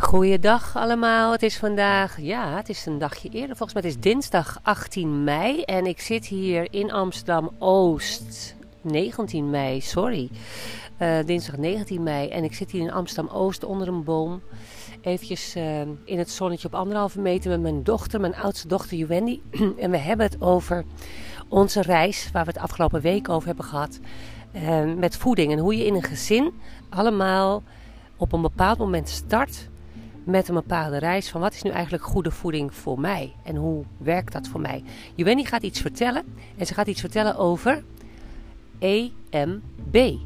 Goeiedag allemaal. Het is vandaag, ja, het is een dagje eerder. Volgens mij het is dinsdag 18 mei. En ik zit hier in Amsterdam Oost. 19 mei, sorry. Uh, dinsdag 19 mei. En ik zit hier in Amsterdam Oost onder een boom. Eventjes uh, in het zonnetje op anderhalve meter met mijn dochter, mijn oudste dochter Juwendi. en we hebben het over onze reis, waar we het afgelopen week over hebben gehad. Uh, met voeding en hoe je in een gezin allemaal op een bepaald moment start met een bepaalde reis van wat is nu eigenlijk goede voeding voor mij en hoe werkt dat voor mij. Juwenny gaat iets vertellen en ze gaat iets vertellen over EMB.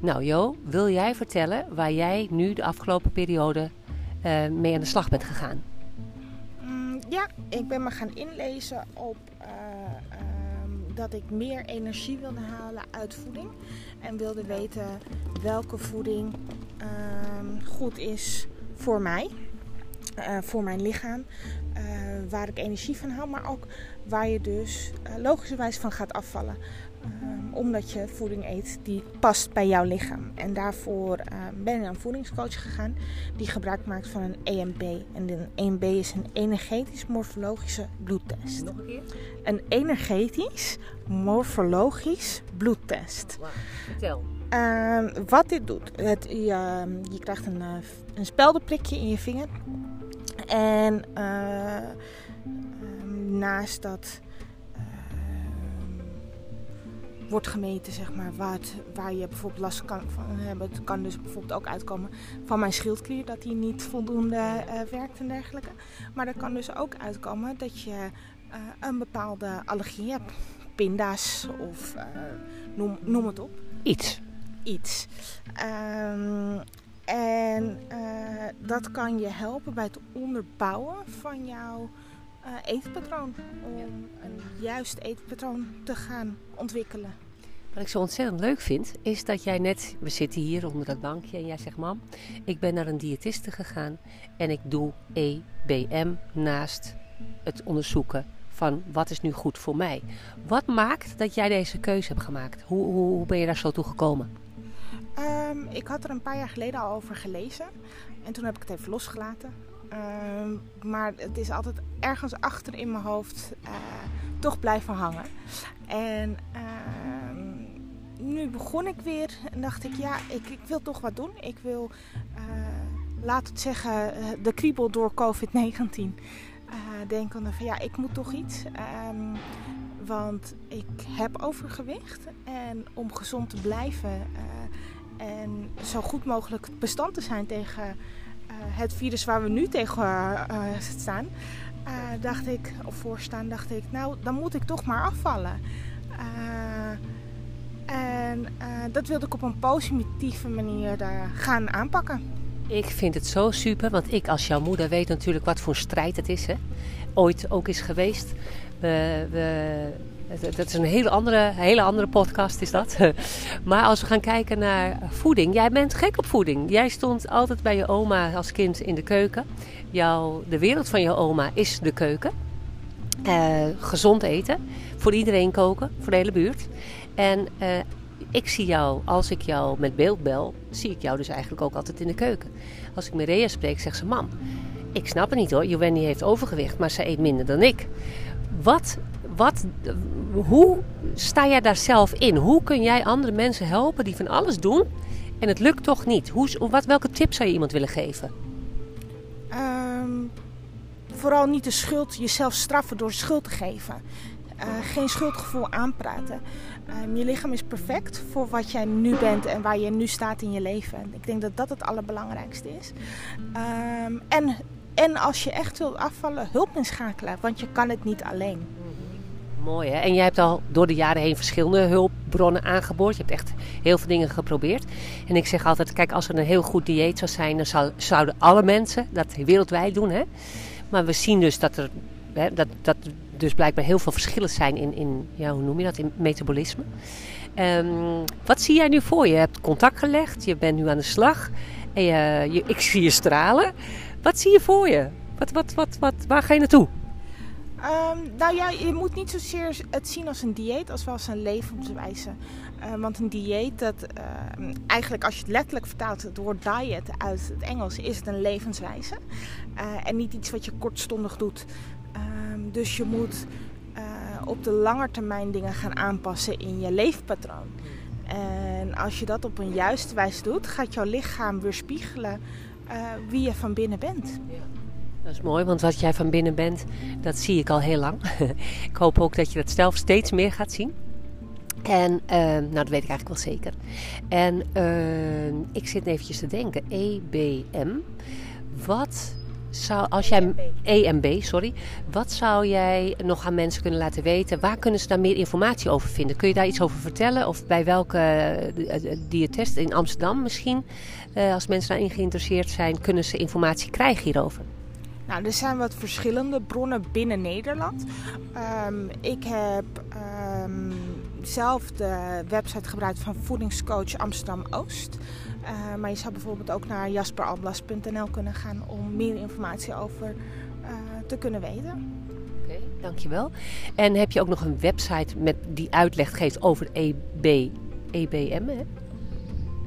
Nou Jo, wil jij vertellen waar jij nu de afgelopen periode uh, mee aan de slag bent gegaan? Mm, ja, ik ben me gaan inlezen op uh, uh, dat ik meer energie wilde halen uit voeding. En wilde weten welke voeding ehm, goed is voor mij, uh, voor mijn lichaam, uh, waar ik energie van haal, maar ook waar je dus uh, logischerwijs van gaat afvallen. Um, omdat je voeding eet die past bij jouw lichaam. En daarvoor ben ik naar een voedingscoach gegaan die gebruik maakt van een EMB. En een EMB is een energetisch-morfologische bloedtest. Nog een keer? Een energetisch morfologisch bloedtest. Wow. Vertel. Uh, wat dit doet, het, je, je krijgt een, een speldenprikje in je vinger. En uh, naast dat wordt gemeten, zeg maar, waar, het, waar je bijvoorbeeld last kan van hebben. Het kan dus bijvoorbeeld ook uitkomen van mijn schildklier, dat die niet voldoende uh, werkt en dergelijke. Maar er kan dus ook uitkomen dat je een bepaalde allergie hebt. Pinda's of noem, noem het op. Iets. Iets. Um, en dat kan je helpen bij het onderbouwen van jouw eetpatroon. Om een juist eetpatroon te gaan ontwikkelen. Wat ik zo ontzettend leuk vind, is dat jij net, we zitten hier onder dat bankje en jij zegt, mam, ik ben naar een diëtiste gegaan en ik doe EBM naast het onderzoeken van wat is nu goed voor mij. Wat maakt dat jij deze keuze hebt gemaakt? Hoe, hoe, hoe ben je daar zo toe gekomen? Um, ik had er een paar jaar geleden al over gelezen. En toen heb ik het even losgelaten. Um, maar het is altijd ergens achter in mijn hoofd uh, toch blijven hangen. En uh, nu begon ik weer en dacht ik, ja, ik, ik wil toch wat doen. Ik wil, uh, laat het zeggen, de kriebel door COVID-19. denken van ja, ik moet toch iets. Um, want ik heb overgewicht. En om gezond te blijven en zo goed mogelijk bestand te zijn tegen uh, het virus waar we nu tegen uh, staan, uh, dacht ik, of voor staan, dacht ik, nou, dan moet ik toch maar afvallen. En dat wilde ik op een positieve manier gaan aanpakken. Ik vind het zo super, want ik als jouw moeder weet natuurlijk wat voor strijd het is. Hè? Ooit ook is geweest. We, we dat is een hele andere, hele andere podcast, is dat. Maar als we gaan kijken naar voeding. Jij bent gek op voeding. Jij stond altijd bij je oma als kind in de keuken. De wereld van je oma is de keuken. Uh, gezond eten. Voor iedereen koken. Voor de hele buurt. En uh, ik zie jou, als ik jou met beeld bel, zie ik jou dus eigenlijk ook altijd in de keuken. Als ik met Rea spreek, zegt ze: Mam, ik snap het niet hoor. Jovenny heeft overgewicht, maar ze eet minder dan ik. Wat wat, hoe sta jij daar zelf in? Hoe kun jij andere mensen helpen die van alles doen en het lukt toch niet? Hoe, wat, welke tips zou je iemand willen geven? Um, vooral niet de schuld, jezelf straffen door schuld te geven. Uh, geen schuldgevoel aanpraten. Um, je lichaam is perfect voor wat jij nu bent en waar je nu staat in je leven. Ik denk dat dat het allerbelangrijkste is. Um, en, en als je echt wilt afvallen, hulp inschakelen, want je kan het niet alleen. Mooi hè? En jij hebt al door de jaren heen verschillende hulpbronnen aangeboord. Je hebt echt heel veel dingen geprobeerd. En ik zeg altijd, kijk, als er een heel goed dieet zou zijn, dan zou, zouden alle mensen dat wereldwijd doen. Hè? Maar we zien dus dat er hè, dat, dat dus blijkbaar heel veel verschillen zijn in, in ja, hoe noem je dat, in metabolisme. Um, wat zie jij nu voor je? Je hebt contact gelegd, je bent nu aan de slag. En je, je, ik zie je stralen. Wat zie je voor je? Wat, wat, wat, wat, waar ga je naartoe? Ehm, nou ja, je moet niet zozeer het zien als een dieet als wel als een levenswijze. Uh, want een dieet, dat, uh, eigenlijk als je het letterlijk vertaalt, het woord diet uit het Engels, is het een levenswijze. Uh, en niet iets wat je kortstondig doet. Ehm, dus je moet op de lange termijn dingen gaan aanpassen in je leefpatroon. En als je dat op een juiste wijze doet, gaat jouw lichaam weerspiegelen wie je van binnen bent. Dat is mooi, want wat jij van binnen bent, dat zie ik al heel lang. ik hoop ook dat je dat zelf steeds meer gaat zien. En uh, nou, dat weet ik eigenlijk wel zeker. En uh, ik zit eventjes te denken. EBM. Wat zou, als jij... EMB, sorry. Wat zou jij nog aan mensen kunnen laten weten? Waar kunnen ze daar meer informatie over vinden? Kun je daar iets over vertellen? Of bij welke uh, diëtest in Amsterdam misschien? als mensen daarin geïnteresseerd zijn, kunnen ze informatie krijgen hierover? Nou, er zijn wat verschillende bronnen binnen Nederland. Um, ik heb um, zelf de website gebruikt van voedingscoach Amsterdam Oost. Uh, maar je zou bijvoorbeeld ook naar jasperalblas.nl kunnen gaan om meer informatie over uh, te kunnen weten. Oké, dankjewel. En heb je ook nog een website met die uitleg geeft over EB, EBM? Hè?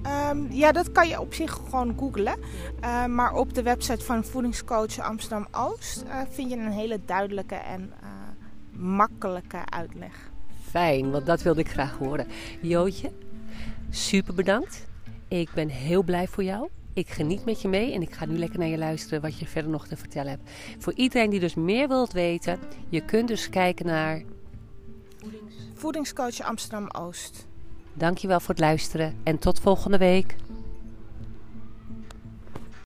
Um, ja, dat kan je op zich gewoon googlen. Uh, maar op de website van Voedingscoach Amsterdam Oost uh, vind je een hele duidelijke en uh, makkelijke uitleg. Fijn, want dat wilde ik graag horen. Jootje, super bedankt. Ik ben heel blij voor jou. Ik geniet met je mee en ik ga nu lekker naar je luisteren wat je verder nog te vertellen hebt. Voor iedereen die dus meer wilt weten, je kunt dus kijken naar Voedingscoach Amsterdam Oost. Dankjewel voor het luisteren en tot volgende week.